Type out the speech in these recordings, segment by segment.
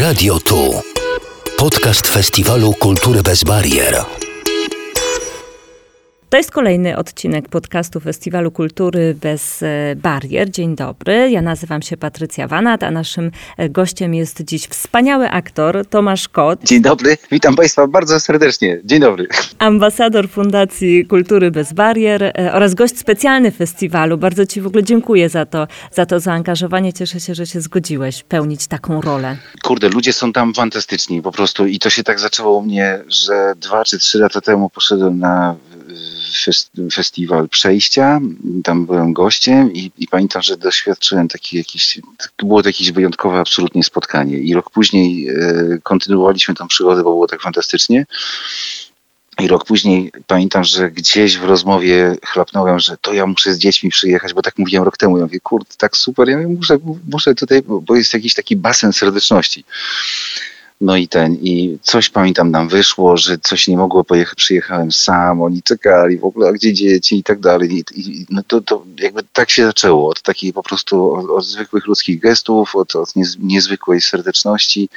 Radio Tu. Podcast Festiwalu Kultury bez barier. To jest kolejny odcinek podcastu Festiwalu Kultury bez e, barier. Dzień dobry, ja nazywam się Patrycja Wanat, a naszym e, gościem jest dziś wspaniały aktor Tomasz Kot. Dzień dobry, witam Państwa bardzo serdecznie. Dzień dobry. Ambasador Fundacji Kultury bez barier e, oraz gość specjalny festiwalu. Bardzo Ci w ogóle dziękuję za to, za to zaangażowanie. Cieszę się, że się zgodziłeś pełnić taką rolę. Kurde, ludzie są tam fantastyczni po prostu i to się tak zaczęło u mnie, że dwa czy trzy lata temu poszedłem na festiwal przejścia, tam byłem gościem i, i pamiętam, że doświadczyłem taki jakiś, to było to jakieś wyjątkowe absolutnie spotkanie i rok później e, kontynuowaliśmy tą przygodę, bo było tak fantastycznie. I rok później pamiętam, że gdzieś w rozmowie chlapnąłem, że to ja muszę z dziećmi przyjechać, bo tak mówiłem rok temu. Ja mówię, kurde, tak super, ja mówię, muszę, muszę tutaj, bo jest jakiś taki basen serdeczności. No i ten, i coś pamiętam nam wyszło, że coś nie mogło pojechać, przyjechałem sam, oni czekali w ogóle, a gdzie dzieci i tak dalej. I, i no to, to jakby tak się zaczęło, od takiej po prostu, od, od zwykłych ludzkich gestów, od, od niezwykłej serdeczności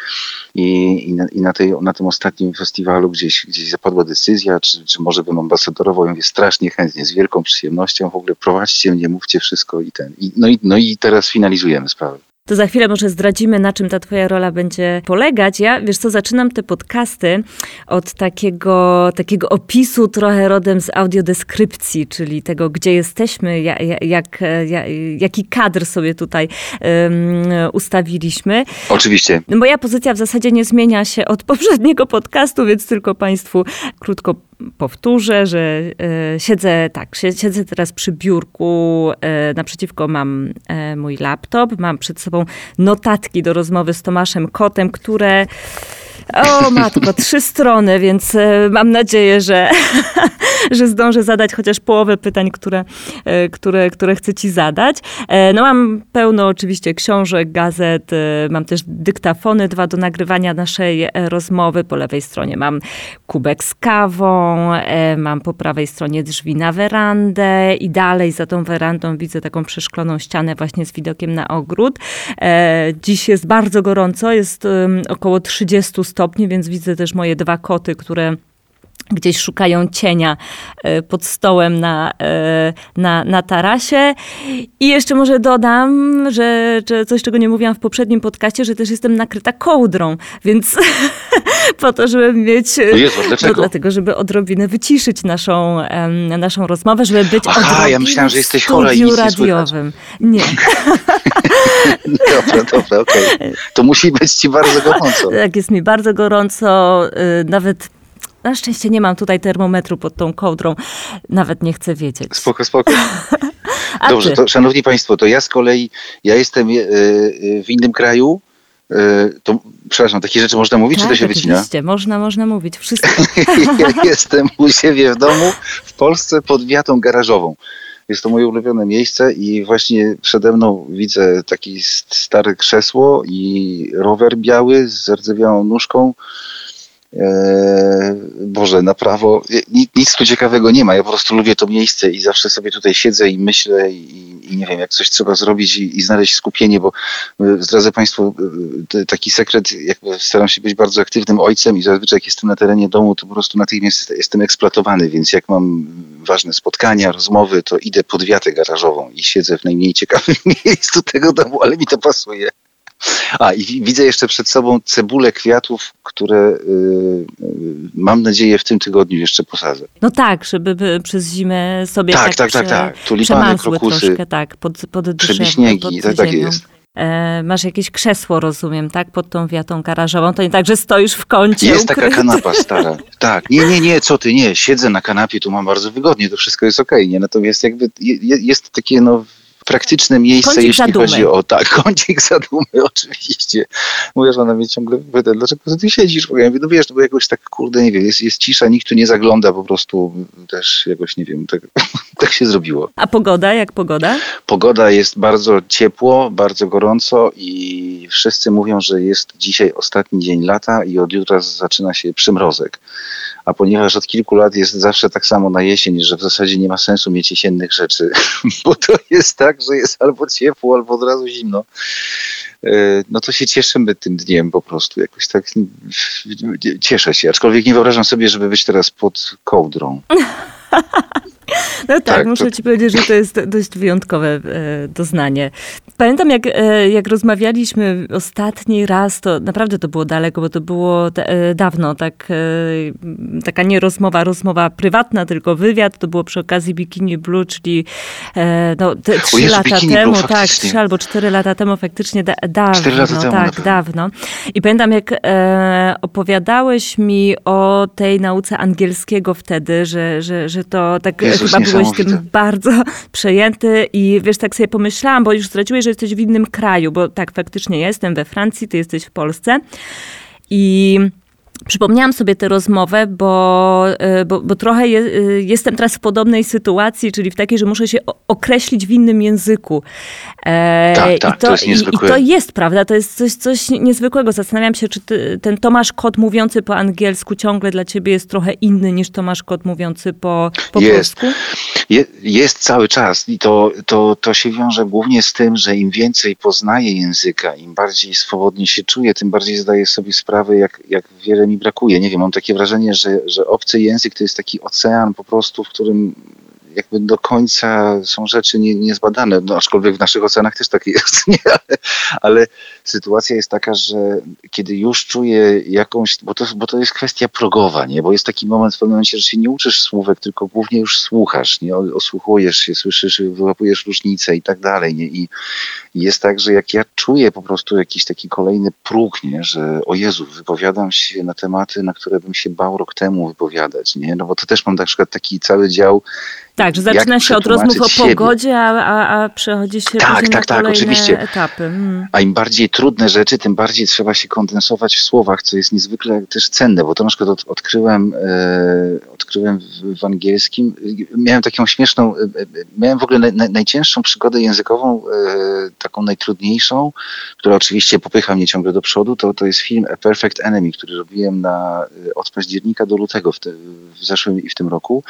i, i, na, i na, tej, na tym ostatnim festiwalu gdzieś, gdzieś zapadła decyzja, czy, czy może bym ambasadorował, ja mówię strasznie chętnie, z wielką przyjemnością, w ogóle prowadźcie mnie, mówcie wszystko i ten. I, no, i, no i teraz finalizujemy sprawę. To za chwilę może zdradzimy, na czym ta twoja rola będzie polegać. Ja, wiesz co, zaczynam te podcasty od takiego, takiego opisu trochę rodem z audiodeskrypcji, czyli tego, gdzie jesteśmy, jak, jak, jaki kadr sobie tutaj um, ustawiliśmy. Oczywiście. Moja pozycja w zasadzie nie zmienia się od poprzedniego podcastu, więc tylko Państwu krótko powtórzę, że e, siedzę tak, siedzę teraz przy biurku, e, naprzeciwko mam e, mój laptop, mam przed sobą notatki do rozmowy z Tomaszem Kotem, które o matko, trzy strony, więc e, mam nadzieję, że, że zdążę zadać chociaż połowę pytań, które, e, które, które chcę ci zadać. E, no mam pełno oczywiście książek, gazet, mam też dyktafony dwa do nagrywania naszej rozmowy. Po lewej stronie mam kubek z kawą, mam po prawej stronie drzwi na werandę i dalej za tą werandą widzę taką przeszkloną ścianę właśnie z widokiem na ogród. Dziś jest bardzo gorąco, jest około 30 stopni, więc widzę też moje dwa koty, które gdzieś szukają cienia e, pod stołem na, e, na, na tarasie. I jeszcze może dodam, że, że coś, czego nie mówiłam w poprzednim podcaście, że też jestem nakryta kołdrą, więc po to, żeby mieć... Jezu, dlaczego? No, dlatego, żeby odrobinę wyciszyć naszą, naszą rozmowę, żeby być Aha, odrobinę ja myślałam, że jesteś chora i nic radiowym. Nie. nie. dobra, dobra, okej. Okay. To musi być ci bardzo gorąco. Tak, jest mi bardzo gorąco, y, nawet na szczęście nie mam tutaj termometru pod tą kołdrą. Nawet nie chcę wiedzieć. Spoko, spoko. Dobrze, to, szanowni państwo, to ja z kolei, ja jestem e, e, w innym kraju, e, to, przepraszam, takie rzeczy można mówić, tak, czy to się wycina? oczywiście, można, można mówić, wszystko. ja jestem u siebie w domu, w Polsce pod wiatą garażową. Jest to moje ulubione miejsce i właśnie przede mną widzę takie stare krzesło i rower biały z zardzewiałą nóżką Boże, na prawo, nic, nic tu ciekawego nie ma. Ja po prostu lubię to miejsce i zawsze sobie tutaj siedzę i myślę i, i nie wiem, jak coś trzeba zrobić i, i, znaleźć skupienie, bo e, zdradzę Państwu e, taki sekret, jakby staram się być bardzo aktywnym ojcem i zazwyczaj jak jestem na terenie domu, to po prostu natychmiast jestem eksploatowany, więc jak mam ważne spotkania, rozmowy, to idę pod wiatę garażową i siedzę w najmniej ciekawym miejscu tego domu, ale mi to pasuje. A i widzę jeszcze przed sobą cebulę kwiatów, które y, mam nadzieję w tym tygodniu jeszcze posadzę. No tak, żeby przez zimę sobie tak, tak, tak, tak, Tulipany, krokusy, troszkę, tak, pod, pod drzew, pod tak, tak jest. E, masz jakieś krzesło, rozumiem, tak? Pod tą wiatą garażową. To nie tak, że stoisz w kącie. Jest ukryty. taka kanapa stara. Tak. Nie, nie, nie, co ty, nie. Siedzę na kanapie, tu mam bardzo wygodnie, to wszystko jest okej, okay, nie? Natomiast jakby jest takie, no praktyczne miejsce, kącik jeśli chodzi o tak, kącik zadumy, oczywiście. Moja żona mnie ciągle pyta, dlaczego ty siedzisz? Bo ja mówię, no wiesz, no bo jakoś tak, kurde, nie wiem, jest, jest cisza, nikt tu nie zagląda, po prostu też jakoś, nie wiem, tak, tak się zrobiło. A pogoda, jak pogoda? Pogoda jest bardzo ciepło, bardzo gorąco i wszyscy mówią, że jest dzisiaj ostatni dzień lata i od jutra zaczyna się przymrozek a ponieważ od kilku lat jest zawsze tak samo na jesień, że w zasadzie nie ma sensu mieć jesiennych rzeczy, bo to jest tak, że jest albo ciepło, albo od razu zimno, e, no to się cieszymy tym dniem po prostu. Jakoś tak cieszę się. Aczkolwiek nie wyobrażam sobie, żeby być teraz pod kołdrą. No tak, tak muszę to... ci powiedzieć, że to jest dość wyjątkowe e, doznanie. Pamiętam, jak, e, jak rozmawialiśmy ostatni raz, to naprawdę to było daleko, bo to było e, dawno, tak, taka nie rozmowa, rozmowa prywatna, tylko wywiad. To było przy okazji Bikini Blue, czyli no, te, trzy Jezu, lata temu, Blue, tak, trzy albo cztery lata temu, faktycznie da, dawno. Cztery lata temu, tak, dawno. I pamiętam, jak opowiadałeś mi o tej nauce angielskiego wtedy, że, że, że to tak Jezus, chyba byłeś tym bardzo przejęty i wiesz, tak sobie pomyślałam, bo już straciłeś, że jesteś w innym kraju, bo tak, faktycznie jestem we Francji, ty jesteś w Polsce i Przypomniałam sobie tę rozmowę, bo, e, bo, bo trochę je, e, jestem teraz w podobnej sytuacji, czyli w takiej, że muszę się określić w innym języku. E, tak, tak, I to, to jest niezwykłe. I, to jest, prawda, to jest coś, coś niezwykłego. Zastanawiam się, czy ty, ten Tomasz Kot mówiący po angielsku ciągle dla ciebie jest trochę inny niż Tomasz Kot mówiący po, po jest. polsku? Je, jest cały czas i to, to, to się wiąże głównie z tym, że im więcej poznaję języka, im bardziej swobodnie się czuję, tym bardziej zdaję sobie sprawę, jak, jak wiele mi brakuje. Nie wiem, mam takie wrażenie, że, że obcy język to jest taki ocean po prostu, w którym jakby do końca są rzeczy nie, niezbadane, no, aczkolwiek w naszych ocenach też tak jest, nie? Ale, ale, sytuacja jest taka, że kiedy już czuję jakąś, bo to, bo to jest kwestia progowa, nie? bo jest taki moment w pewnym momencie, że się nie uczysz słówek, tylko głównie już słuchasz, nie? osłuchujesz się, słyszysz, wyłapujesz różnice i tak dalej. Nie? I jest tak, że jak ja czuję po prostu jakiś taki kolejny próg, nie? że o Jezu, wypowiadam się na tematy, na które bym się bał rok temu wypowiadać, nie? no bo to też mam na przykład taki cały dział tak, że zaczyna się od rozmów o siebie. pogodzie, a, a, a przechodzi się tak, tak, na tak, oczywiście. etapy. Hmm. A im bardziej trudne rzeczy, tym bardziej trzeba się kondensować w słowach, co jest niezwykle też cenne, bo to na przykład od, odkryłem, e, odkryłem w, w, angielskim. Miałem taką śmieszną, e, e miałem w ogóle na, na, najcięższą przygodę językową, e, taką najtrudniejszą, która oczywiście popycha mnie ciągle do przodu, to, to jest film A Perfect Enemy, który robiłem na, e, od października do lutego w, te, w zeszłym i w tym roku.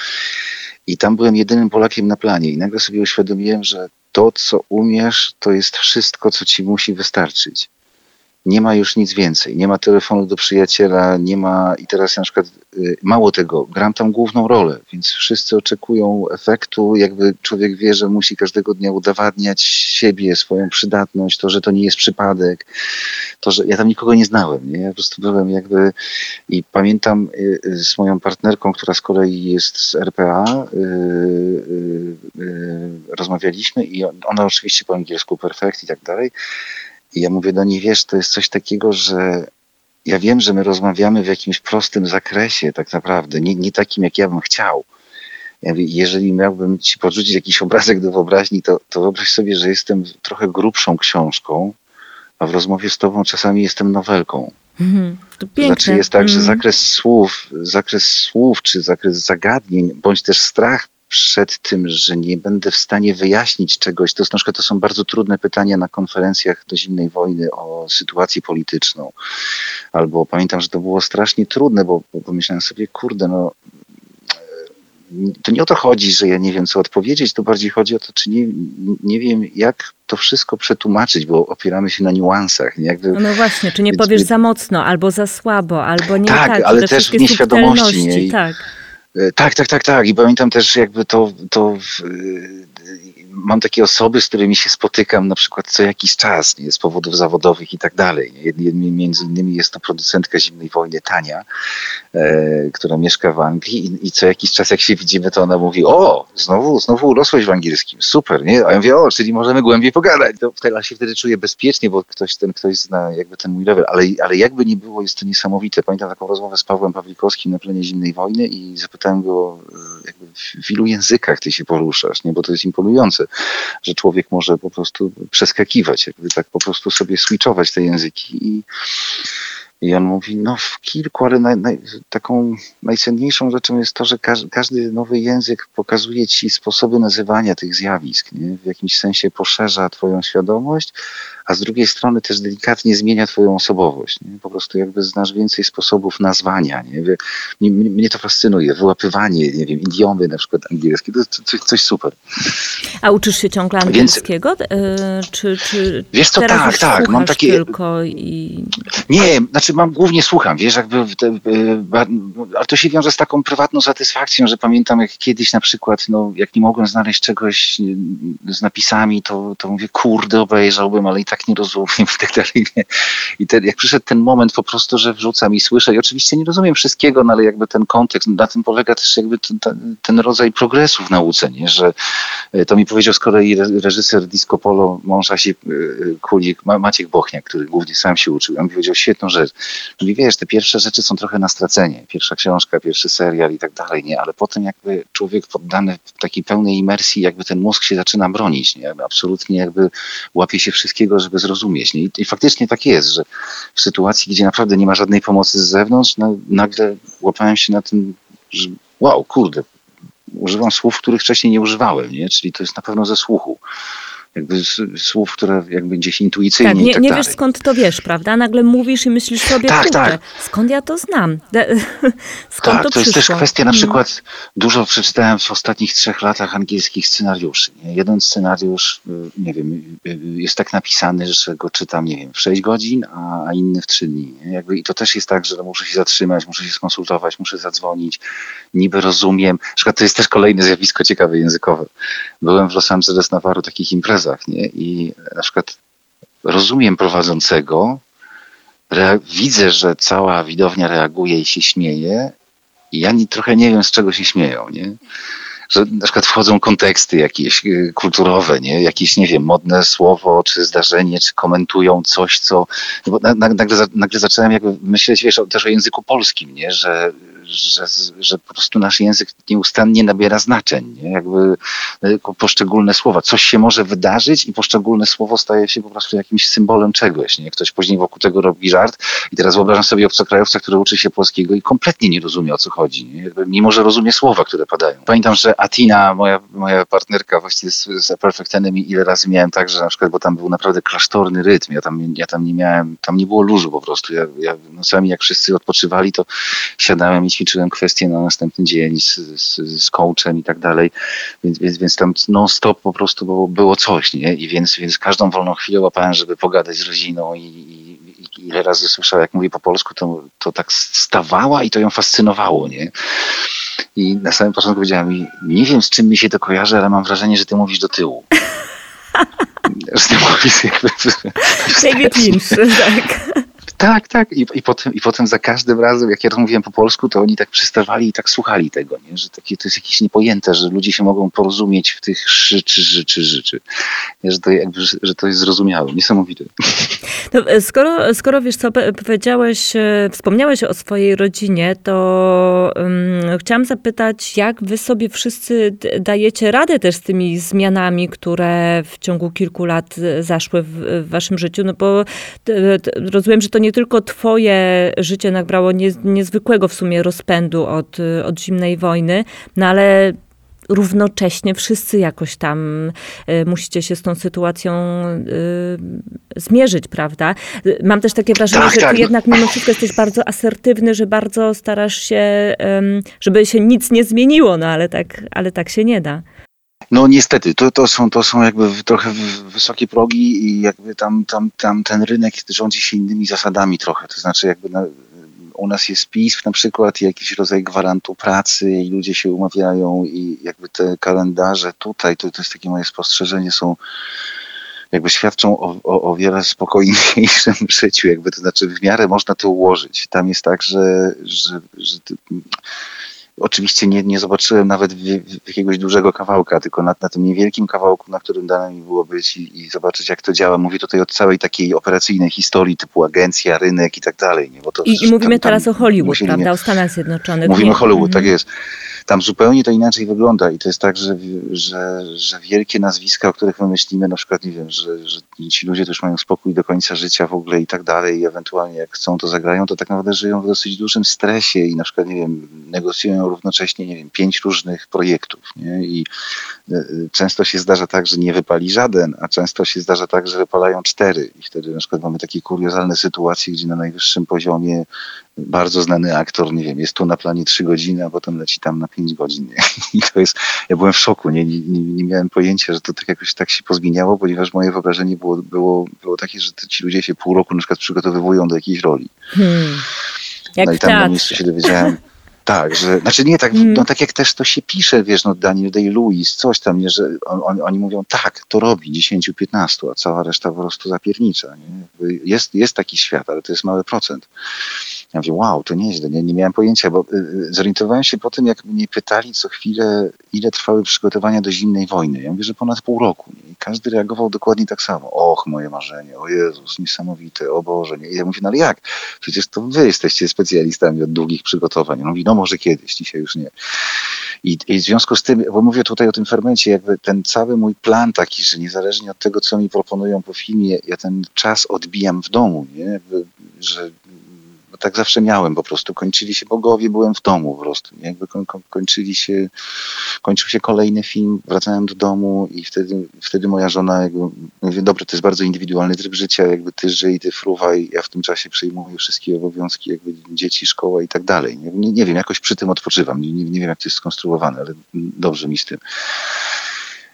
I tam byłem jedynym Polakiem na planie. I nagle sobie uświadomiłem, że to, co umiesz, to jest wszystko, co ci musi wystarczyć nie ma już nic więcej. Nie ma telefonu do przyjaciela, nie ma i teraz na przykład y, mało tego, gram tam główną rolę, więc wszyscy oczekują efektu, jakby człowiek wie, że musi każdego dnia udowadniać siebie, swoją przydatność, to, że to nie jest przypadek, to, że ja tam nikogo nie znałem, nie? Ja po prostu byłem jakby i pamiętam y, y, z moją partnerką, która z kolei jest z RPA, rozmawialiśmy i ona oczywiście po angielsku perfekt i tak dalej i ja mówię do niej, wiesz, to jest coś takiego, że ja wiem, że my rozmawiamy w jakimś prostym zakresie tak naprawdę, nie, nie takim, jak ja bym chciał. Ja mówię, jeżeli miałbym ci podrzucić jakiś obrazek do wyobraźni, to, to wyobraź sobie, że jestem trochę grubszą książką, a w rozmowie z tobą czasami jestem nowelką. Mm, to piękne. Znaczy jest tak, że mhm. zakres słów, zakres słów czy zakres zagadnień, bądź też strach przed tym, że nie będę w stanie wyjaśnić czegoś. To, to są bardzo trudne pytania na konferencjach do zimnej wojny o sytuację polityczną. Albo pamiętam, że to było strasznie trudne, bo, bo pomyślałem sobie, kurde, no to nie o to chodzi, że ja nie wiem, co odpowiedzieć, to bardziej chodzi o to, czy nie, nie wiem, jak to wszystko przetłumaczyć, bo opieramy się na niuansach. Nie? Jakby, no właśnie, czy nie powiesz za mocno, albo za słabo, albo nie tak, tak ale też w nieświadomości. Nie? I, tak. E, tak, tak, tak, tak. I pamiętam też jakby to, to mam takie osoby, z którymi się spotykam na przykład co jakiś czas, nie, z powodów zawodowych i tak dalej. Między innymi jest to producentka Zimnej Wojny, Tania, e, która mieszka w Anglii i, i, co jakiś czas jak się widzimy, to ona mówi, o, znowu, znowu urosłeś w angielskim, super, nie? A ja mówię, o, czyli możemy głębiej pogadać. To wtedy, się wtedy czuję bezpiecznie, bo ktoś, ten ktoś zna jakby ten mój level, ale, ale jakby nie było, jest to niesamowite. Pamiętam taką rozmowę z Pawłem Pawlikowskim na plenie Zimnej Wojny i zapytałem go, e, jakby w ilu językach ty się poruszasz, nie? Bo to jest imponujące że człowiek może po prostu przeskakiwać, jakby tak po prostu sobie switchować te języki i i on mówi, no w kilku, ale naj, naj, taką najcenniejszą rzeczą jest to, że każdy, każdy nowy język pokazuje ci sposoby nazywania tych zjawisk, nie? w jakimś sensie poszerza twoją świadomość, a z drugiej strony też delikatnie zmienia twoją osobowość. Nie? Po prostu jakby znasz więcej sposobów nazwania. Nie? Mnie, mnie to fascynuje, wyłapywanie, nie wiem, idiomy na przykład angielskie, to jest coś, coś super. A uczysz się ciągle angielskiego? Więc, yy, czy, czy wiesz co, tak, tak, mam takie... tylko i... Nie, znaczy mam, głównie słucham, wiesz, jakby, te, ale to się wiąże z taką prywatną satysfakcją, że pamiętam jak kiedyś na przykład, no, jak nie mogłem znaleźć czegoś z napisami, to, to mówię, kurde, obejrzałbym, ale i tak nie rozumiem i tak dalej. I ten, jak przyszedł ten moment po prostu, że wrzucam i słyszę i oczywiście nie rozumiem wszystkiego, no ale jakby ten kontekst, na tym polega też jakby ten, ten rodzaj progresu w nauce, nie? że e, to mi powiedział z kolei reżyser Disco Polo, mąż Asi e, Kulik, Maciek Bochniak, który głównie sam się uczył. On mi powiedział świetną rzecz. Mówi, wiesz, te pierwsze rzeczy są trochę na stracenie. Pierwsza książka, pierwszy serial i tak dalej, nie? Ale potem jakby człowiek poddany takiej pełnej imersji, jakby ten mózg się zaczyna bronić, nie? Absolutnie jakby łapie się wszystkiego, żeby zrozumieć. Nie? I, I, faktycznie tak jest, że w sytuacji, gdzie naprawdę nie ma żadnej pomocy z zewnątrz, no, nagle łapałem się na tym, że wow, kurde, używam słów, których wcześniej nie używałem, nie? czyli to jest na pewno ze słuchu jakby słów, które jakby gdzieś intuicyjnie tak, nie, i tak nie dalej. wiesz skąd to wiesz, prawda? Nagle mówisz i myślisz sobie, tak, tak. skąd ja to znam? skąd tak, to, to jest też kwestia na hmm. przykład, dużo przeczytałem w ostatnich trzech latach angielskich scenariuszy. Nie? Jeden scenariusz, y, nie wiem, y, y, jest tak napisany, że go czytam, nie wiem, w 6 godzin, a, a inny w 3 dni. Nie? Jakby, I to też jest tak, że no, muszę się zatrzymać, muszę się skonsultować, muszę zadzwonić, niby rozumiem. Na przykład to jest też kolejne zjawisko ciekawe językowe. Byłem w Los Angeles na paru takich imprezach, nie? I na przykład rozumiem prowadzącego, widzę, że cała widownia reaguje i się śmieje, i ja nie, trochę nie wiem, z czego się śmieją, nie? Że na przykład wchodzą konteksty jakieś y, kulturowe, nie? Jakieś, nie wiem, modne słowo, czy zdarzenie, czy komentują coś, co... Bo nagle, nagle zacząłem jakby myśleć, wiesz, też o języku polskim, nie? Że że, że po prostu nasz język nieustannie nabiera znaczeń, nie? jakby e, poszczególne słowa. Coś się może wydarzyć i poszczególne słowo staje się po prostu jakimś symbolem czegoś. Nie? Ktoś później wokół tego robi żart i teraz wyobrażam sobie obcokrajowca, który uczy się polskiego i kompletnie nie rozumie o co chodzi, nie? mimo że rozumie słowa, które padają. Pamiętam, że Atina, moja, moja partnerka właściwie z, z Perfect Enemy, ile razy miałem tak, że na przykład, bo tam był naprawdę klasztorny rytm, ja tam, ja tam nie miałem, tam nie było luzu po prostu. Ja, ja nocami jak wszyscy odpoczywali, to siadałem i ćwiczyłem kwestie na następny dzień z, z, z coachem i tak dalej, więc, więc, więc tam non-stop po prostu było, było coś, nie? I więc, więc każdą wolną chwilę łapałem, żeby pogadać z rodziną i, i, i ile razy słyszałem, jak mówi po polsku, to, to tak stawała i to ją fascynowało, nie? I na samym początku powiedziała mi, nie wiem z czym mi się to kojarzy, ale mam wrażenie, że ty mówisz do tyłu. że ty mówisz jakby... David Lynch, tak. Tak, tak. I, i, potem, I potem za każdym razem, jak ja rozmawiałem po polsku, to oni tak przystawali i tak słuchali tego, nie? że takie, to jest jakieś niepojęte, że ludzie się mogą porozumieć w tych szy, czy, ży, czy, życzy. że, to jakby, że to jest zrozumiałe. Niesamowite. No, skoro, skoro wiesz co, powiedziałeś, e, wspomniałeś o swojej rodzinie, to um, chciałam zapytać, jak wy sobie wszyscy dajecie radę też z tymi zmianami, które w ciągu kilku lat e, zaszły w, w waszym życiu, no bo rozumiem, że to nie tylko twoje życie nabrało niezwykłego w sumie rozpędu od, od zimnej wojny, no ale równocześnie wszyscy jakoś tam y, musicie się z tą sytuacją y, zmierzyć, prawda? Mam też takie wrażenie, tak, że tak. ty jednak mimo wszystko jesteś bardzo asertywny, że bardzo starasz się, żeby się nic nie zmieniło, no ale tak, ale tak się nie da. No niestety, to, to, są, to są jakby trochę wysokie progi i jakby tam, tam, tam ten rynek rządzi się innymi zasadami trochę. To znaczy jakby na, u nas jest PISP na przykład, jakiś rodzaj gwarantu pracy i ludzie się umawiają i jakby te kalendarze tutaj, to, to jest takie moje spostrzeżenie, są jakby świadczą o, o, o wiele spokojniejszym życiu, jakby to znaczy w miarę można to ułożyć. Tam jest tak, że, że, że Oczywiście nie, nie zobaczyłem nawet jakiegoś dużego kawałka, tylko na, na, tym niewielkim kawałku, na którym dane mi było być i, i, zobaczyć, jak to działa. Mówię tutaj o całej takiej operacyjnej historii typu agencja, rynek i tak dalej. Nie? Bo to, I, I, mówimy tam, teraz o Hollywood, prawda? O Stanach Zjednoczonych. Mówimy o Hollywood, tak mhm. jest tam zupełnie to inaczej wygląda i to jest tak, że, że, że wielkie nazwiska, o których my myślimy, na przykład, nie wiem, że, że ci ludzie też mają spokój do końca życia w ogóle i tak dalej i ewentualnie jak chcą to zagrają, to tak naprawdę żyją w dosyć dużym stresie i na przykład, nie wiem, negocjują równocześnie, nie wiem, pięć różnych projektów, nie? I często się zdarza tak, że nie wypali żaden, a często się zdarza tak, że wypalają cztery i wtedy na przykład mamy takie kuriozalne sytuacje, gdzie na najwyższym poziomie bardzo znany aktor, nie wiem, jest tu na planie trzy godziny, a potem leci tam na pięć godzin. I to jest, ja byłem w szoku, nie, nie, nie miałem pojęcia, że to tak jakoś tak się pozmieniało, ponieważ moje wyobrażenie było, było, było takie, że ci ludzie się pół roku na przykład przygotowywują do jakiejś roli. Hmm. Jak no i tam na miejscu się dowiedziałem, tak, że, znaczy nie tak, mm. no tak jak też to się pisze, wiesz, no Daniel Day-Lewis, coś tam, nie, że on, on, oni mówią, tak, to robi 10-15, a cała reszta po prostu zapiernicza. Nie? Jest, jest taki świat, ale to jest mały procent. Ja mówię, wow, to nieźle, nie, nie miałem pojęcia, bo y, y, zorientowałem się po tym, jak mnie pytali co chwilę, ile trwały przygotowania do zimnej wojny. Ja mówię, że ponad pół roku. Nie? I każdy reagował dokładnie tak samo. Och, moje marzenie, o Jezus, niesamowite, o Boże. I ja mówię, no ale jak? Przecież to wy jesteście specjalistami od długich przygotowań. On mówi, no może kiedyś, dzisiaj już nie. I, I, w związku z tym, bo mówię tutaj o tym fermencie, jakby ten cały mój plan taki, że niezależnie od tego, co mi proponują po filmie, ja ten czas odbijam w domu, nie? Jakby, że tak zawsze miałem po prostu. Kończyli się bogowie, byłem w domu po prostu. Jakby koń, kończyli się, kończył się kolejny film, wracałem do domu i wtedy, wtedy moja żona jakby mówi, dobrze, to jest bardzo indywidualny tryb życia, jakby ty żyj, ty fruwaj, ja w tym czasie przejmuję wszystkie obowiązki, jakby dzieci, szkoła i tak dalej. Nie, nie wiem, jakoś przy tym odpoczywam. Nie, nie, nie wiem, jak to jest skonstruowane, ale dobrze mi z tym.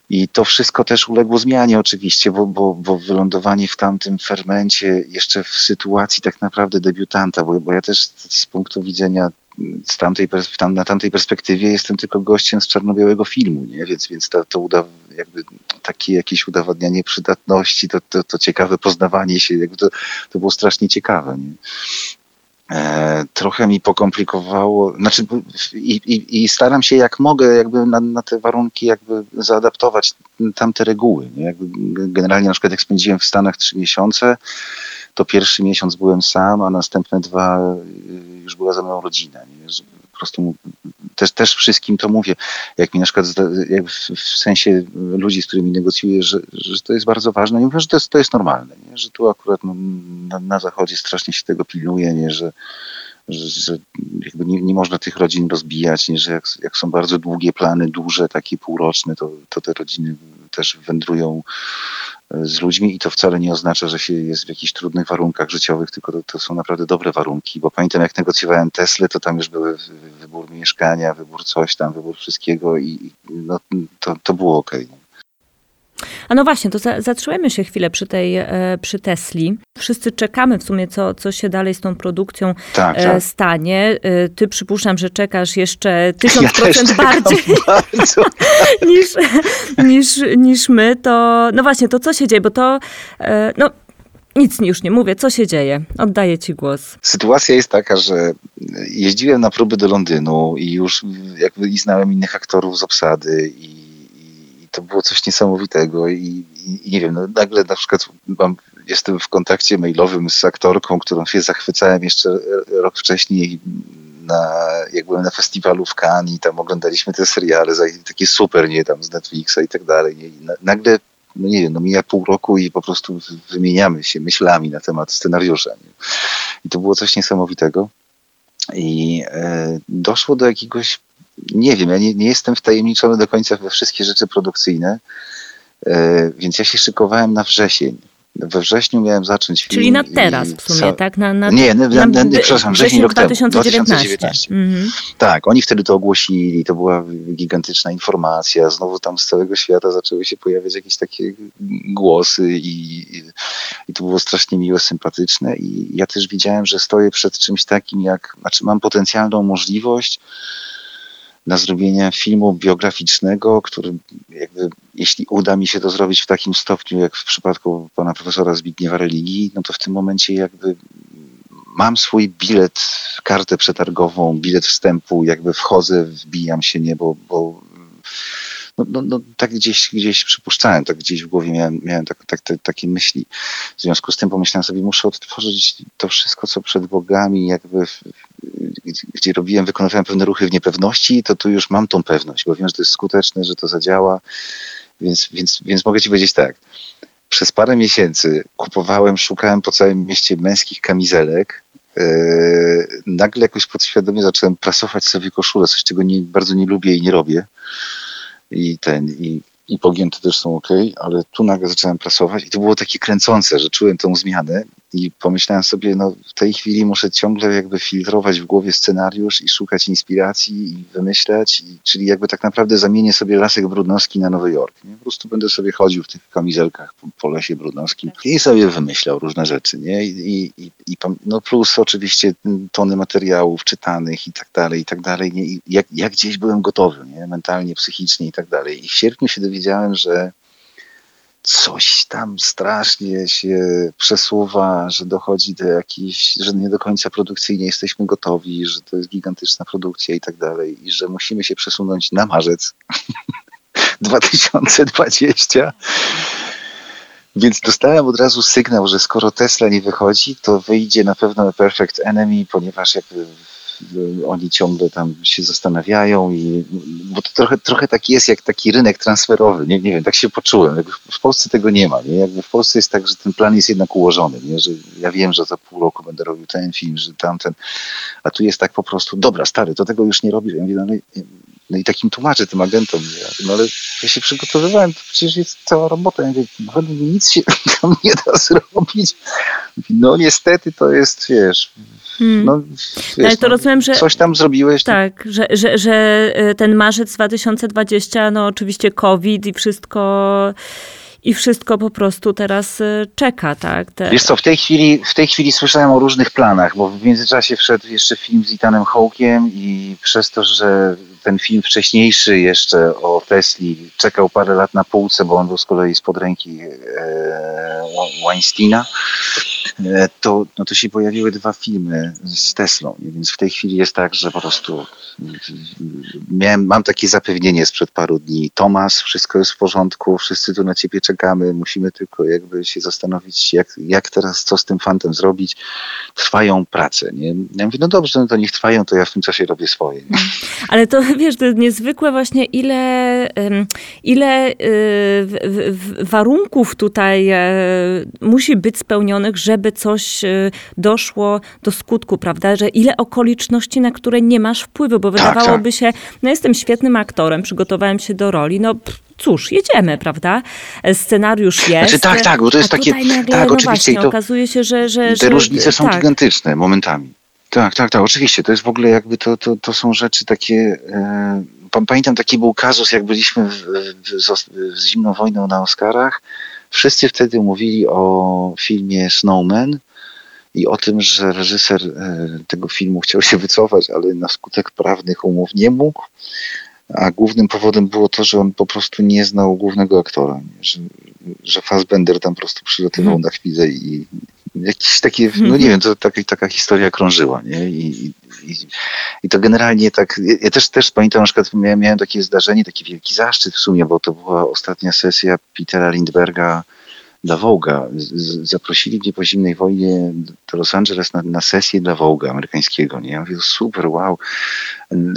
I to wszystko też uległo zmianie oczywiście, bo, bo, bo wylądowanie w tamtym fermencie jeszcze w sytuacji tak naprawdę debiutanta, bo, bo ja też z punktu widzenia z tamtej, tam, na tamtej perspektywie jestem tylko gościem z czarno-białego filmu, nie? więc, więc to, to uda, jakby takie jakieś udowadnianie przydatności, to, to, to ciekawe poznawanie się, jakby to, to było strasznie ciekawe. Nie? E, trochę mi pokomplikowało, znaczy i, i, i, staram się jak mogę jakby na, na, te warunki jakby zaadaptować tamte reguły. Nie? Generalnie na przykład jak spędziłem w Stanach trzy miesiące, to pierwszy miesiąc byłem sam, a następne dwa y, już była ze mną rodzina. Nie? Prostu też, też wszystkim to mówię. Jak mi na przykład jak w, sensie ludzi, z którymi negocjuję, że, że to jest bardzo ważne. I mówię, że to jest, to jest normalne, nie? że tu akurat no, na, na zachodzie strasznie się tego pilnuje, nie? że że, jakby nie, nie, można tych rodzin rozbijać, nie? że jak, jak, są bardzo długie plany, duże, takie półroczne, to, to te rodziny też wędrują e, z ludźmi i to wcale nie oznacza, że się jest w jakichś trudnych warunkach życiowych, tylko to, to są naprawdę dobre warunki, bo pamiętam jak negocjowałem Tesla, to tam już były wybór mieszkania, wybór coś tam, wybór wszystkiego i no, to, to było ok. A no właśnie, to za, zatrzymajmy się chwilę przy tej, e, przy Tesli. Wszyscy czekamy w sumie, co, co się dalej z tą produkcją tak, e, tak. stanie. E, ty przypuszczam, że czekasz jeszcze tysiąc ja procent bardziej niż, niż, niż my. To, no właśnie, to co się dzieje, bo to, no nic już nie mówię. Co się dzieje? Oddaję ci głos. Sytuacja jest taka, że jeździłem na próby do Londynu i już jakby i znałem innych aktorów z obsady i to było coś niesamowitego i, i, nie wiem, no nagle na przykład mam, jestem w kontakcie mailowym z aktorką, którą się zachwycałem jeszcze rok wcześniej na, jak byłem na festiwalu w Cannes i tam oglądaliśmy te seriale, takie super, nie, tam z Netflixa i tak dalej. Nie? I nagle, no nie wiem, no mija pół roku i po prostu wymieniamy się myślami na temat scenariusza. Nie? I to było coś niesamowitego. I e, doszło do jakiegoś nie wiem, ja nie, nie jestem wtajemniczony do końca we wszystkie rzeczy produkcyjne, e, więc ja się szykowałem na wrzesień. We wrześniu miałem zacząć film. Czyli na teraz w sumie, tak? Na, na, nie, na, na, na, przepraszam, wrzesień rok 2019. 2019. Mhm. Tak, oni wtedy to ogłosili, to była gigantyczna informacja. Znowu tam z całego świata zaczęły się pojawiać jakieś takie głosy i, i, i to było strasznie miłe, sympatyczne. I ja też widziałem, że stoję przed czymś takim, jak, znaczy mam potencjalną możliwość na zrobienie filmu biograficznego, który jakby, jeśli uda mi się to zrobić w takim stopniu, jak w przypadku pana profesora Zbigniewa Religii, no to w tym momencie jakby mam swój bilet, kartę przetargową, bilet wstępu, jakby wchodzę, wbijam się, nie, bo, bo no, no, no, tak gdzieś, gdzieś przypuszczałem, tak gdzieś w głowie miałem, miałem tak, tak, takie myśli. W związku z tym pomyślałem sobie, muszę odtworzyć to wszystko, co przed bogami, jakby w, gdzie, robiłem, wykonywałem pewne ruchy w niepewności, to tu już mam tą pewność, bo wiem, że to jest skuteczne, że to zadziała, więc, więc, więc mogę ci powiedzieć tak. Przez parę miesięcy kupowałem, szukałem po całym mieście męskich kamizelek, Yy, nagle jakoś podświadomie zacząłem prasować sobie koszulę, coś czego nie, bardzo nie lubię i nie robię i ten, i, i pogięte też są ok, ale tu nagle zacząłem prasować i to było takie kręcące, że czułem tą zmianę i pomyślałem sobie, no w tej chwili muszę ciągle jakby filtrować w głowie scenariusz i szukać inspiracji i wymyślać, i, czyli jakby tak naprawdę zamienię sobie Lasek Brudnowski na Nowy Jork. Nie? Po prostu będę sobie chodził w tych kamizelkach po, po lesie brudnowskim i sobie wymyślał różne rzeczy, nie? I, i, i no plus oczywiście tony materiałów czytanych i tak dalej, i tak dalej. Nie? I jak, jak gdzieś byłem gotowy, nie? Mentalnie, psychicznie i tak dalej. I w sierpniu się dowiedziałem, że coś tam strasznie się przesuwa, że dochodzi do jakichś, że nie do końca produkcyjnie jesteśmy gotowi, że to jest gigantyczna produkcja i tak dalej, i że musimy się przesunąć na marzec 2020. Więc dostałem od razu sygnał, że skoro Tesla nie wychodzi, to wyjdzie na pewno Perfect Enemy, ponieważ jakby oni ciągle tam się zastanawiają i bo to trochę, trochę tak jest jak taki rynek transferowy, nie, nie wiem, tak się poczułem. Jakby w Polsce tego nie ma, nie? Jakby w Polsce jest tak, że ten plan jest jednak ułożony, nie? Że ja wiem, że za pół roku będę robił ten film, że tamten, a tu jest tak po prostu, dobra, stary, to tego już nie robisz. Ja mówię, no, no i takim tłumaczę tym agentom, no ale ja się przygotowywałem, to przecież jest cała robota. Ja mówię, no nic się tam nie da zrobić. No niestety to jest, wiesz, Hmm. No, wiesz, Ale to no, rozumiem, że. Coś tam zrobiłeś. Tak, że, że, że e, ten marzec 2020, no oczywiście COVID i wszystko. I wszystko po prostu teraz e, czeka, tak? Te... Wiesz co, w tej, chwili, w tej chwili słyszałem o różnych planach, bo w międzyczasie wszedł jeszcze film z Itanem Hawkiem i przez to, że ten film wcześniejszy jeszcze o Tesli czekał parę lat na półce, bo on był z kolei spod ręki e, Weinsteina, to, no to się pojawiły dwa filmy z Teslą. Więc w tej chwili jest tak, że po prostu miałem, mam takie zapewnienie sprzed paru dni. Tomasz, wszystko jest w porządku, wszyscy tu na ciebie czekamy, musimy tylko jakby się zastanowić, jak, jak teraz, co z tym fantem zrobić. Trwają prace. Nie? Ja mówię, no dobrze, no to niech trwają, to ja w tym czasie robię swoje. Nie? Ale to wiesz, to niezwykłe właśnie ile, ile y, warunków tutaj e, musi być spełnionych, żeby coś e, doszło do skutku, prawda? Że ile okoliczności, na które nie masz wpływu, bo tak, wydawałoby tak. się, no jestem świetnym aktorem, przygotowałem się do roli, no cóż, jedziemy, prawda? Scenariusz znaczy, jest. Znaczy, tak, tak, bo to jest takie. Nagle, tak, no oczywiście. Właśnie, to, okazuje się, że. że te że, różnice są tak. gigantyczne momentami. Tak, tak, tak, oczywiście. To jest w ogóle jakby to, to, to są rzeczy takie. E, pamiętam taki był kazus, jak byliśmy w, w, z zimną wojną na Oscarach. Wszyscy wtedy mówili o filmie Snowman i o tym, że reżyser e, tego filmu chciał się wycofać, ale na skutek prawnych umów nie mógł. A głównym powodem było to, że on po prostu nie znał głównego aktora. Że, że Fassbender tam po prostu przylatywał hmm. na chwilę i, jakieś takie, no nie wiem, to taka, taka historia krążyła, nie? I, i, i to generalnie tak, ja też, też pamiętam, na przykład miałem, miałem takie zdarzenie, taki wielki zaszczyt w sumie, bo to była ostatnia sesja Petera Lindberga dla Wołga. Zaprosili mnie po zimnej wojnie do Los Angeles na, na sesję dla Wołga amerykańskiego. Nie? Ja mówię, super, wow.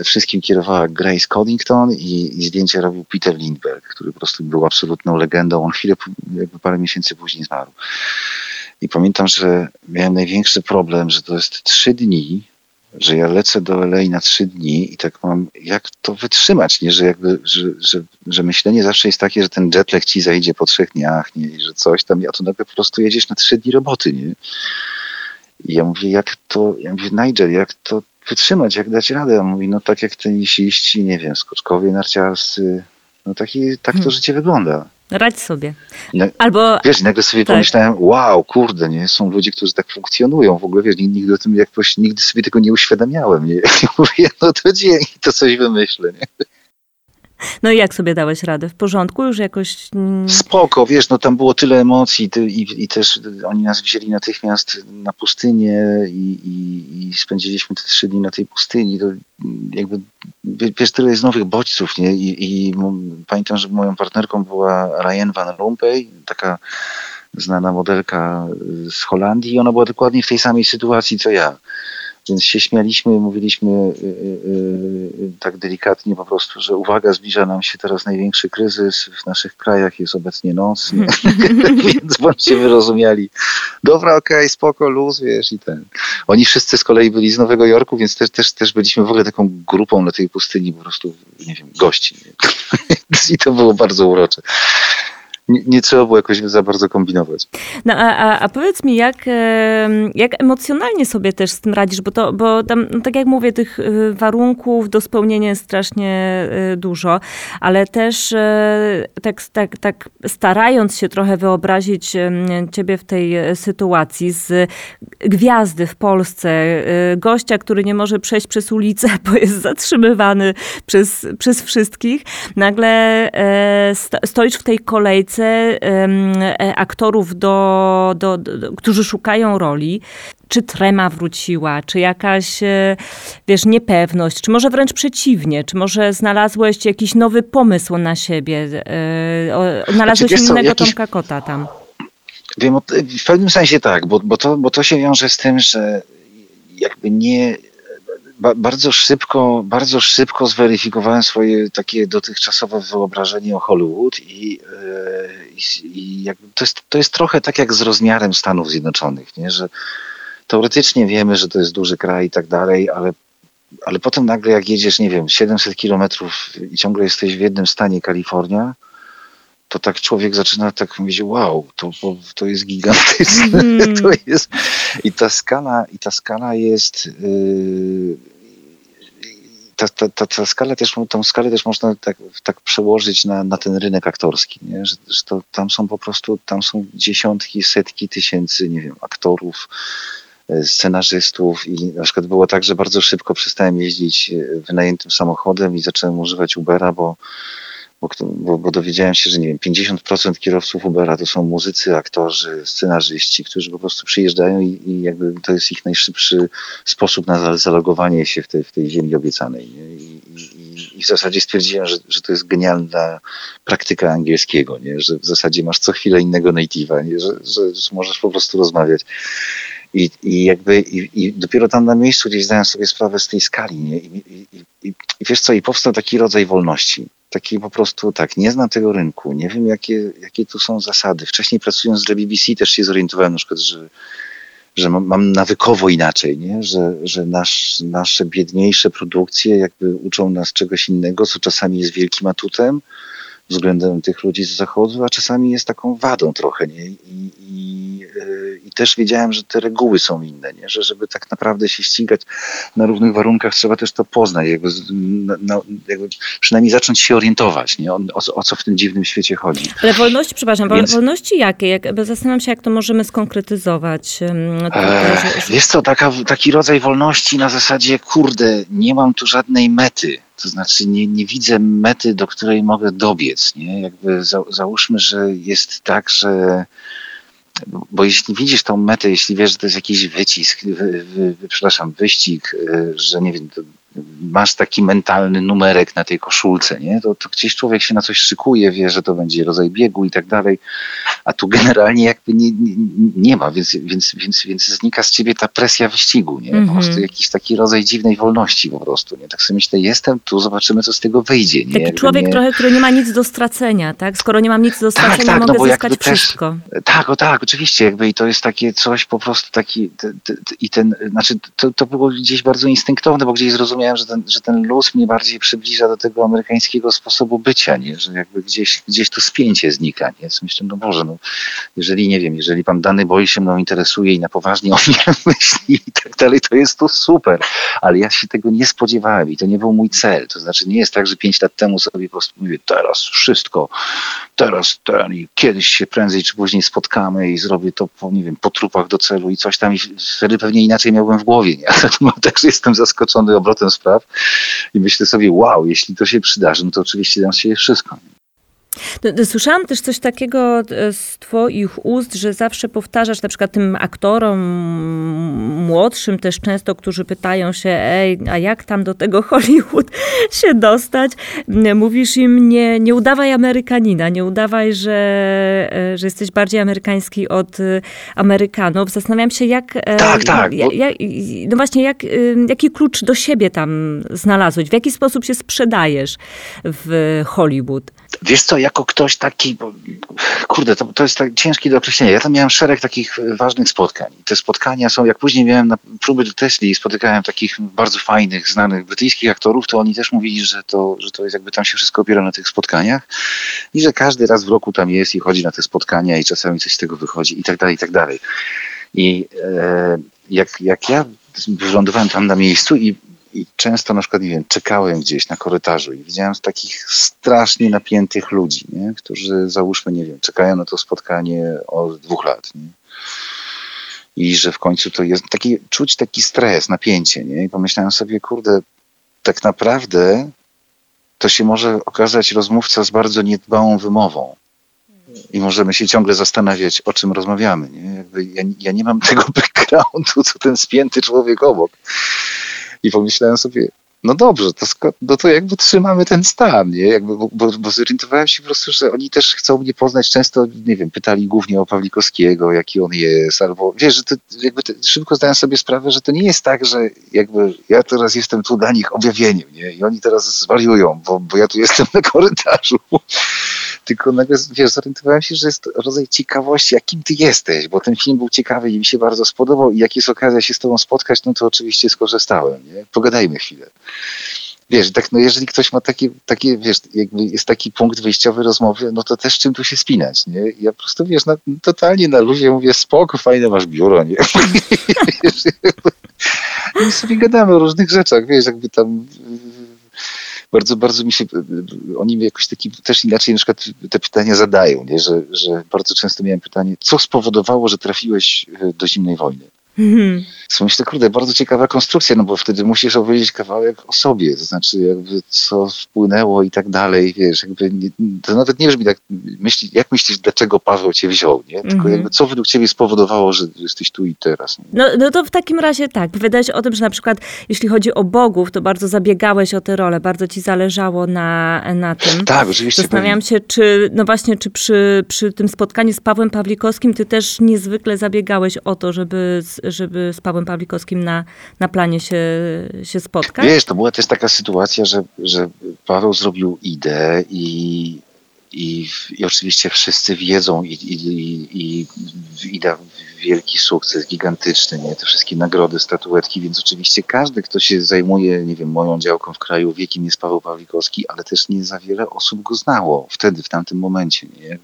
Wszystkim kierowała Grace Coddington i, i zdjęcie robił Peter Lindberg, który po prostu był absolutną legendą. On chwilę, jakby parę miesięcy później zmarł. I pamiętam, że miałem największy problem, że to jest trzy dni, że ja lecę do LA na trzy dni i tak mam, jak to wytrzymać, nie? Że jakby, że, że, że myślenie zawsze jest takie, że ten jetlag ci zajdzie po trzech dniach, nie? I że coś tam, a tu nagle po prostu jedziesz na trzy dni roboty, nie? I ja mówię, jak to, ja mówię, Nigel, jak to wytrzymać, jak dać radę? A mówi, no tak jak tenisiści, nie wiem, skoczkowie narciarscy, no taki, tak to hmm. życie wygląda. Radź sobie. Albo... Wiesz, nagle sobie tak. pomyślałem, wow, kurde, nie, są ludzie, którzy tak funkcjonują. W ogóle, wiesz, nigdy o tym jakoś, nigdy sobie tego nie uświadamiałem. Nie? Mówię, no to dzięki, to coś wymyślę, nie? No i jak sobie dałeś radę? W porządku? Już jakoś... Spoko, wiesz, no tam było tyle emocji i, i też oni nas wzięli natychmiast na pustynię i, i, i spędziliśmy te trzy dni na tej pustyni. To jakby, wiesz, tyle jest nowych bodźców, nie? I, i pamiętam, że moją partnerką była Ryan Van Rompuy, taka znana modelka z Holandii i ona była dokładnie w tej samej sytuacji co ja Więc się śmialiśmy, mówiliśmy y, y, y, tak delikatnie po prostu, że uwaga, zbliża nam się teraz największy kryzys w naszych krajach, jest obecnie noc, więc bądźcie wyrozumiali. Dobra, okej, okay, spoko, luz, wiesz i ten. Oni wszyscy z kolei byli z Nowego Jorku, więc też, też, też byliśmy w ogóle taką grupą na tej pustyni, po prostu, nie wiem, gości. I to było bardzo urocze nie, trzeba było jakoś za bardzo kombinować. No a, a, a, powiedz mi, jak, jak emocjonalnie sobie też z tym radzisz, bo, to, bo tam, no tak jak mówię, tych y, warunków do spełnienia jest strasznie y, dużo, ale też e, tak, tak, tak starając się trochę wyobrazić ciebie w tej e, sytuacji z gwiazdy w Polsce, e, gościa, który nie może przejść przez ulicę, bo jest zatrzymywany przez, przez wszystkich, nagle stoisz w tej kolejce E, aktorów, do, do, do, którzy szukają roli. Czy trema wróciła, czy jakaś, e, wiesz, niepewność, czy może wręcz przeciwnie, czy może znalazłeś jakiś nowy pomysł na siebie, e, znalazłeś znaczy, innego jakiś... Tomka Kota tam? Wiem, w pewnym sensie tak, bo, bo, to, bo to się wiąże z tym, że jakby nie ba, bardzo szybko, bardzo szybko zweryfikowałem swoje takie dotychczasowe wyobrażenie o Hollywood i, yy, i jakby to, jest, to jest trochę tak jak z rozmiarem Stanów Zjednoczonych, nie? że teoretycznie wiemy, że to jest duży kraj i tak dalej, ale ale potem nagle jak jedziesz, nie wiem, 700 kilometrów i ciągle jesteś w jednym stanie Kalifornia, to tak człowiek zaczyna tak mówić, wow, to, to jest gigantyczne. Mm. To jest, I ta skala, i ta skala jest. Yy, ta, ta, ta, ta skala też, tą skalę też można tak, tak przełożyć na, na ten rynek aktorski, nie? Że, że to, tam są po prostu, tam są dziesiątki, setki tysięcy, nie wiem, aktorów, e, scenarzystów i na przykład było tak, że bardzo szybko przestałem jeździć e, wynajętym samochodem i zacząłem używać Ubera, bo bo, bo, bo, dowiedziałem się, że nie wiem, 50% kierowców Ubera to są muzycy, aktorzy, scenarzyści, którzy po prostu przyjeżdżają i, i jakby to jest ich najszybszy sposób na zalogowanie się w tej, w tej ziemi obiecanej. I, i, I, w zasadzie stwierdziłem, że, że to jest genialna praktyka angielskiego, nie? że w zasadzie masz co chwilę innego native'a, nie? Że, że, że możesz po prostu rozmawiać. I, i jakby i, i, dopiero tam na miejscu gdzieś zdałem sobie sprawę z tej skali, nie? I, i, i, i wiesz co, i powstał taki rodzaj wolności. Taki po prostu tak, nie znam tego rynku, nie wiem jakie, jakie tu są zasady. Wcześniej pracując dla BBC też się zorientowałem na przykład, że, że mam, nawykowo inaczej, nie? Że, że nasz, nasze biedniejsze produkcje jakby uczą nas czegoś innego, co czasami jest wielkim atutem, względem tych ludzi z zachodu, a czasami jest taką wadą trochę. Nie? I, i, I, też wiedziałem, że te reguły są inne, nie? że żeby tak naprawdę się ścigać na równych warunkach, trzeba też to poznać, jakby, no, jakby przynajmniej zacząć się orientować, nie? O, o, o, co w tym dziwnym świecie chodzi. Ale wolności, przepraszam, Więc... wolności jakie? Jak, zastanawiam się, jak to możemy skonkretyzować. Eee, jest to taka, taki rodzaj wolności na zasadzie, kurde, nie mam tu żadnej mety to znaczy nie, nie widzę mety, do której mogę dobiec. Nie? Jakby za, załóżmy, że jest tak, że bo jeśli widzisz tą metę, jeśli wiesz, że to jest jakiś wycisk, wy, wy, przepraszam, wyścig, y, że nie wiem, masz taki mentalny numerek na tej koszulce, nie? To, to gdzieś człowiek się na coś szykuje, wie, że to będzie rodzaj biegu i tak dalej, a tu generalnie jakby nie, nie, nie ma, więc, więc, więc, więc znika z ciebie ta presja wyścigu, nie? Po -hmm. prostu jakiś taki rodzaj dziwnej wolności po prostu, nie? Tak sobie myślę, jestem tu, zobaczymy, co z tego wyjdzie, nie? Taki jakby człowiek nie... trochę, który nie ma nic do stracenia, tak? Skoro nie mam nic do tak, stracenia, tak, tak, mogę no zyskać wszystko. Też, tak, o tak, oczywiście, jakby i to jest takie coś po prostu taki, t, t, t, i ten, znaczy to, to było gdzieś bardzo instynktowne, bo gdzieś zrozumiałem, zrozumiałem, że ten, że ten luz mnie bardziej przybliża do tego amerykańskiego sposobu bycia, nie? że jakby gdzieś, gdzieś to spięcie znika. Nie? Co myślę, no Boże, no, jeżeli nie wiem, jeżeli pan dany boi się mną interesuje i na poważnie o mnie myśli i tak dalej, to jest to super, ale ja się tego nie spodziewałem i to nie był mój cel. To znaczy nie jest tak, że pięć lat temu sobie po prostu mówię, teraz wszystko, teraz ten i kiedyś się prędzej czy później spotkamy i zrobię to po, nie wiem, po trupach do celu i coś tam i wtedy pewnie inaczej miałbym w głowie. Nie? Ale także jestem zaskoczony obrotem spraw i myślę sobie, wow, jeśli to się przydarzy, no to oczywiście dam się wszystko. Słyszałam też coś takiego e, z twoich ust, że zawsze powtarzasz na przykład tym aktorom młodszym też często, którzy pytają się, ej, a jak tam do tego Hollywood się dostać? Mówisz im, nie, nie udawaj Amerykanina, nie udawaj, że, e, że jesteś bardziej amerykański od e, Amerykanów. Zastanawiam się, jak... Tak, tak. Jak, jak, no właśnie, jak, jaki klucz do siebie tam znalazłeś? W jaki sposób się sprzedajesz w Hollywood? Wiesz co, jako ktoś taki, bo, kurde, to, to jest tak ciężkie do określenia. Ja tam miałem szereg takich ważnych spotkań. Te spotkania są, jak później miałem na próby do Tesli i spotykałem takich bardzo fajnych, znanych brytyjskich aktorów, to oni też mówili, że to, że to jest jakby tam się wszystko opiera na tych spotkaniach i że każdy raz w roku tam jest i chodzi na te spotkania i czasami coś z tego wychodzi i tak dalej, i tak dalej. I e, jak, jak ja wylądowałem tam na miejscu i i często na przykład, nie wiem, czekałem gdzieś na korytarzu i widziałem takich strasznie napiętych ludzi, nie? którzy załóżmy, nie wiem, czekają na to spotkanie od dwóch lat. Nie? I że w końcu to jest taki, czuć taki stres, napięcie, nie? I pomyślałem sobie, kurde, tak naprawdę to się może okazać rozmówca z bardzo niedbałą wymową. I możemy się ciągle zastanawiać, o czym rozmawiamy. Nie? Ja, ja nie mam tego backgroundu, co ten spięty człowiek obok. I pomyślałem sobie, no dobrze, to, no to jakby trzymamy ten stan, nie? Jakby, bo, bo, bo zorientowałem się po prostu, że oni też chcą mnie poznać. Często, nie wiem, pytali głównie o Pawlikowskiego, jaki on jest, albo wiesz, że to jakby to, szybko zdałem sobie sprawę, że to nie jest tak, że jakby ja teraz jestem tu dla nich objawieniem, nie? I oni teraz zwariują, bo, bo ja tu jestem na korytarzu. Tylko nagle, wiesz, zorientowałem się, że jest rodzaj ciekawości, jakim ty jesteś, bo ten film był ciekawy i mi się bardzo spodobał i jak jest okazja się z tobą spotkać, no to oczywiście skorzystałem, nie? Pogadajmy chwilę wiesz, tak, no jeżeli ktoś ma takie, takie, wiesz, jakby jest taki punkt wyjściowy rozmowy, no to też czym tu się spinać, nie? Ja po prostu, wiesz, na, totalnie na luzie mówię, spoko, fajne masz biuro, nie? I sobie gadamy o różnych rzeczach, wiesz, jakby tam bardzo, bardzo mi się, oni jakoś taki też inaczej na przykład te pytania zadają, nie? Że, że bardzo często miałem pytanie, co spowodowało, że trafiłeś do zimnej wojny? Mhm. Myślę, kurde, bardzo ciekawa konstrukcja, no bo wtedy musisz opowiedzieć kawałek o sobie, to znaczy jakby co wpłynęło i tak dalej, wiesz, jakby nie, to nawet nie brzmi tak, myśli, jak myślisz, dlaczego Paweł cię wziął, nie? Tylko mhm. jakby co według ciebie spowodowało, że jesteś tu i teraz. No, no to w takim razie tak, wydałeś o tym, że na przykład jeśli chodzi o bogów, to bardzo zabiegałeś o tę rolę, bardzo ci zależało na, na tym. Tak, oczywiście. Zastanawiam się, czy, no właśnie, czy przy, przy tym spotkaniu z Pawłem Pawlikowskim ty też niezwykle zabiegałeś o to, żeby żeby z Pawłem Pawlikowskim na, na planie się, się spotkać? Wiesz, to była też taka sytuacja, że, że Paweł zrobił ideę i, i, i oczywiście wszyscy wiedzą i, i, i, i da wielki sukces, gigantyczny, nie? Te wszystkie nagrody, statuetki, więc oczywiście każdy, kto się zajmuje, nie wiem, moją działką w kraju, wie, kim jest Paweł Pawlikowski, ale też nie za wiele osób go znało wtedy, w tamtym momencie, nie?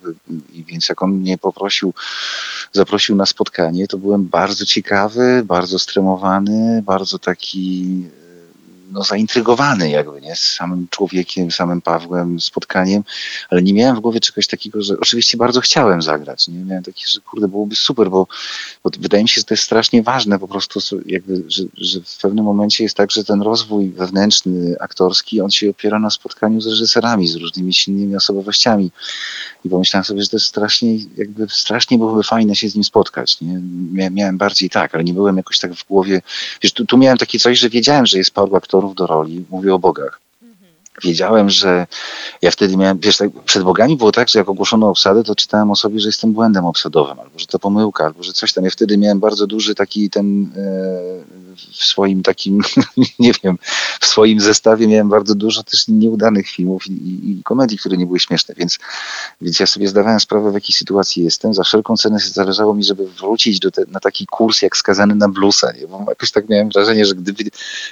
I więc jak on mnie poprosił, zaprosił na spotkanie, to byłem bardzo ciekawy, bardzo stremowany, bardzo taki no, zaintrygowany jakby, nie? Z samym człowiekiem, samym Pawłem, spotkaniem, ale nie miałem w głowie czegoś takiego, że oczywiście bardzo chciałem zagrać, nie? Miałem takie, że kurde, byłoby super, bo, bo wydaje mi się, że to jest strasznie ważne po prostu, jakby, że, że w pewnym momencie jest tak, że ten rozwój wewnętrzny, aktorski, on się opiera na spotkaniu z reżyserami, z różnymi silnymi osobowościami i pomyślałem sobie, że to jest strasznie, jakby strasznie byłoby fajne się z nim spotkać, nie? Miałem bardziej tak, ale nie byłem jakoś tak w głowie, wiesz, tu, tu miałem takie coś, że wiedziałem, że jest paru aktorów, aktorów do roli, mówię o bogach. Wiedziałem, że ja wtedy miałem, wiesz, tak, przed bogami było tak, że jak ogłoszono obsadę, to czytałem o sobie, że jestem błędem obsadowym, albo że to pomyłka, albo że coś tam. Ja wtedy miałem bardzo duży taki ten e, w swoim takim, nie wiem, w swoim zestawie miałem bardzo dużo też nieudanych filmów i, i, i, komedii, które nie były śmieszne, więc, więc ja sobie zdawałem sprawę, w jakiej sytuacji jestem. Za wszelką cenę zależało mi, żeby wrócić do te, na taki kurs jak skazany na bluesa, nie? bo jakoś tak miałem wrażenie, że gdyby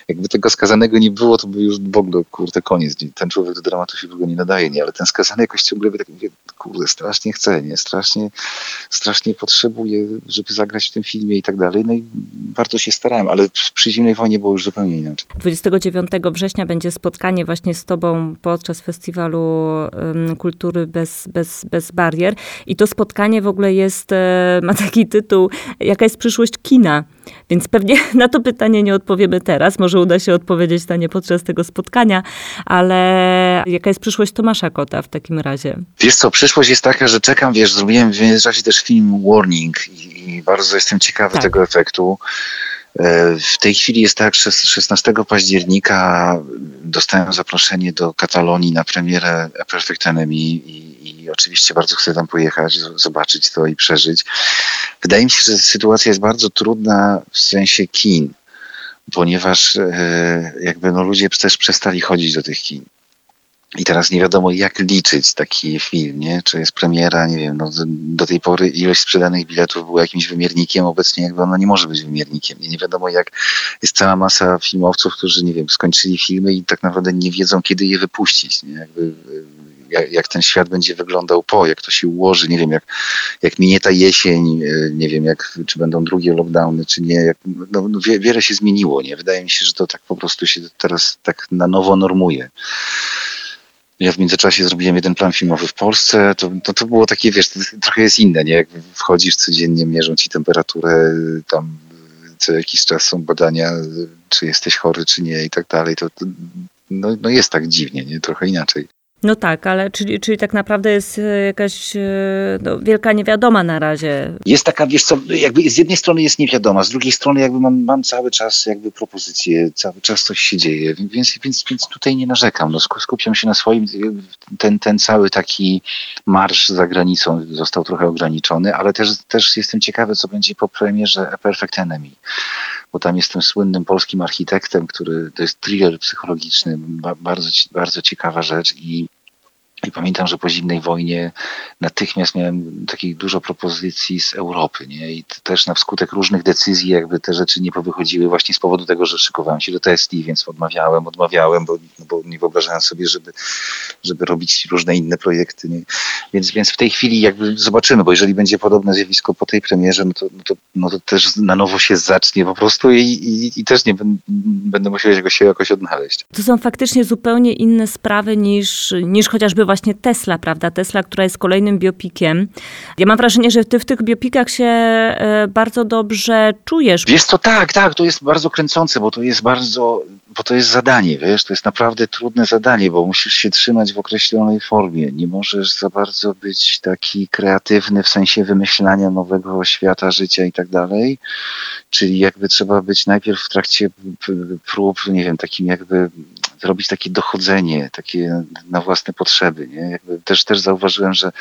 jakby tego skazanego nie było, to by już ogóle, kurde, koniec. Ten człowiek do dramatu się w ogóle nie nadaje, nie? Ale ten skazany jakoś ciągle by tak mówię, kurde, strasznie chce, nie? Strasznie, strasznie potrzebuje, żeby zagrać w tym filmie i tak dalej. No i bardzo się starałem, ale przy zimnej wojnie było już zupełnie inaczej. 29 września będzie spotkanie właśnie z tobą podczas festiwalu kultury bez, bez, bez barier. I to spotkanie w ogóle jest, e, ma taki tytuł, jaka jest przyszłość kina? Więc pewnie na to pytanie nie odpowiemy teraz. Może uda się odpowiedzieć na nie podczas tego spotkania, ale jaka jest przyszłość Tomasza Kota w takim razie? Wiesz co, przyszłość jest taka, że czekam, wiesz, zrobiłem w międzyczasie też film Warning i, i bardzo jestem ciekawy tak. tego efektu. E, w tej chwili jest tak, że 16 października dostałem zaproszenie do Katalonii na premierę Perfect Enemy i, i oczywiście bardzo chcę tam pojechać, zobaczyć to i przeżyć. Wydaje mi się, że sytuacja jest bardzo trudna w sensie kin, ponieważ e, jakby no ludzie też przestali chodzić do tych kin. I teraz nie wiadomo, jak liczyć taki film, nie? Czy jest premiera, nie wiem, no, do tej pory ilość sprzedanych biletów była jakimś wymiernikiem, obecnie jakby ona nie może być wymiernikiem. Nie, nie wiadomo, jak jest cała masa filmowców, którzy, nie wiem, skończyli filmy i tak naprawdę nie wiedzą, kiedy je wypuścić, nie? Jakby, jak, jak, ten świat będzie wyglądał po, jak to się ułoży, nie wiem, jak, jak minie ta jesień, e, nie wiem, jak, czy będą drugie lockdowny, czy nie. Jak, no, no wie, wiele się zmieniło, nie? Wydaje mi się, że to tak po prostu się teraz tak na nowo normuje. Ja w międzyczasie zrobiłem jeden plan filmowy w Polsce. To, to, to było takie, wiesz, trochę jest inne, nie? Jak wchodzisz codziennie, mierzą ci temperaturę, tam co jakiś czas są badania, czy jesteś chory, czy nie i tak dalej. To, to no, no jest tak dziwnie, nie? Trochę inaczej. No tak, ale czyli, czyli tak naprawdę jest e, jakaś e, no, wielka niewiadoma na razie. Jest taka, wiesz co, jakby z jednej strony jest niewiadoma, z drugiej strony jakby mam, mam cały czas jakby propozycje, cały czas coś się dzieje, więc, więc, więc tutaj nie narzekam. No, skupiam się na swoim, ten, ten cały taki marsz za granicą został trochę ograniczony, ale też, też jestem ciekawy, co będzie po premierze A Perfect Enemy bo tam jestem słynnym polskim architektem, który to jest thriller psychologiczny, bardzo, bardzo ciekawa rzecz i i pamiętam, że po zimnej wojnie natychmiast miałem takich dużo propozycji z Europy, nie? I też na wskutek różnych decyzji jakby te rzeczy nie powychodziły właśnie z powodu tego, że szykowałem się do testii, więc odmawiałem, odmawiałem, bo, bo nie wyobrażałem sobie, żeby, żeby robić różne inne projekty, nie? Więc, więc w tej chwili jakby zobaczymy, bo jeżeli będzie podobne zjawisko po tej premierze, no to, no to, no to też na nowo się zacznie po prostu i, i, i też nie będę musiał się jakoś odnaleźć. To są faktycznie zupełnie inne sprawy niż, niż chociażby właśnie Tesla, prawda? Tesla, która jest kolejnym biopikiem. Ja mam wrażenie, że ty w tych biopikach się e, bardzo dobrze czujesz. Wiesz co, tak, tak, to jest bardzo kręcące, bo to jest bardzo, bo to jest zadanie, wiesz, to jest naprawdę trudne zadanie, bo musisz się trzymać w określonej formie. Nie możesz za bardzo być taki kreatywny w sensie wymyślania nowego świata, życia i tak dalej. Czyli jakby trzeba być najpierw w trakcie prób, nie wiem, takim jakby zrobić takie dochodzenie, takie na własne potrzeby. Nie? Jakby też, też zauważyłem, że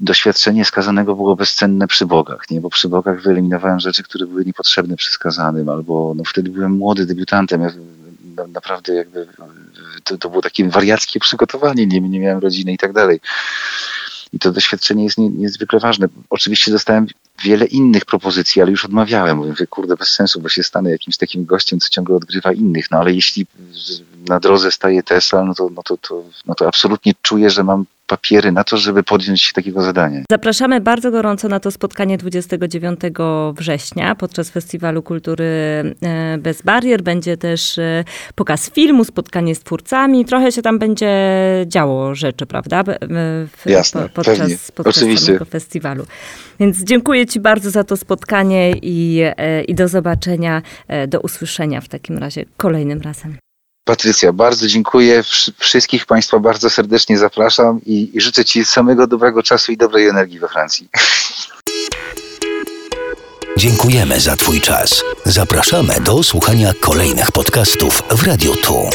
doświadczenie skazanego było bezcenne przy bogach, nie? bo przy bogach wyeliminowałem rzeczy, które były niepotrzebne przy skazanym, albo no, wtedy byłem młody debiutantem. Ja, naprawdę jakby to, to było takie wariackie przygotowanie, nie, nie miałem rodziny i tak dalej. I to doświadczenie jest nie, niezwykle ważne. Oczywiście dostałem wiele innych propozycji, ale już odmawiałem. Mówię, kurde, bez sensu, bo się stanę jakimś takim gościem, co ciągle odgrywa innych. No ale jeśli na drodze staje Tesla, no to, no to, to, no to absolutnie czuję, że mam papiery na to, żeby podjąć się takiego zadania. Zapraszamy bardzo gorąco na to spotkanie 29 września podczas Festiwalu Kultury e, Bez Barier. Będzie też e, pokaz filmu, spotkanie z twórcami. Trochę się tam będzie działo rzeczy, prawda? W, Jasne, podczas, pewnie. podczas Oczywiście. festiwalu. Więc dziękuję Ci bardzo za to spotkanie i, e, i do zobaczenia, do usłyszenia w takim razie kolejnym razem. Patrycja, bardzo dziękuję. Wszystkich Państwa bardzo serdecznie zapraszam i, i życzę Ci samego dobrego czasu i dobrej energii we Francji. Dziękujemy za Twój czas. Zapraszamy do słuchania kolejnych podcastów w Radio Tu.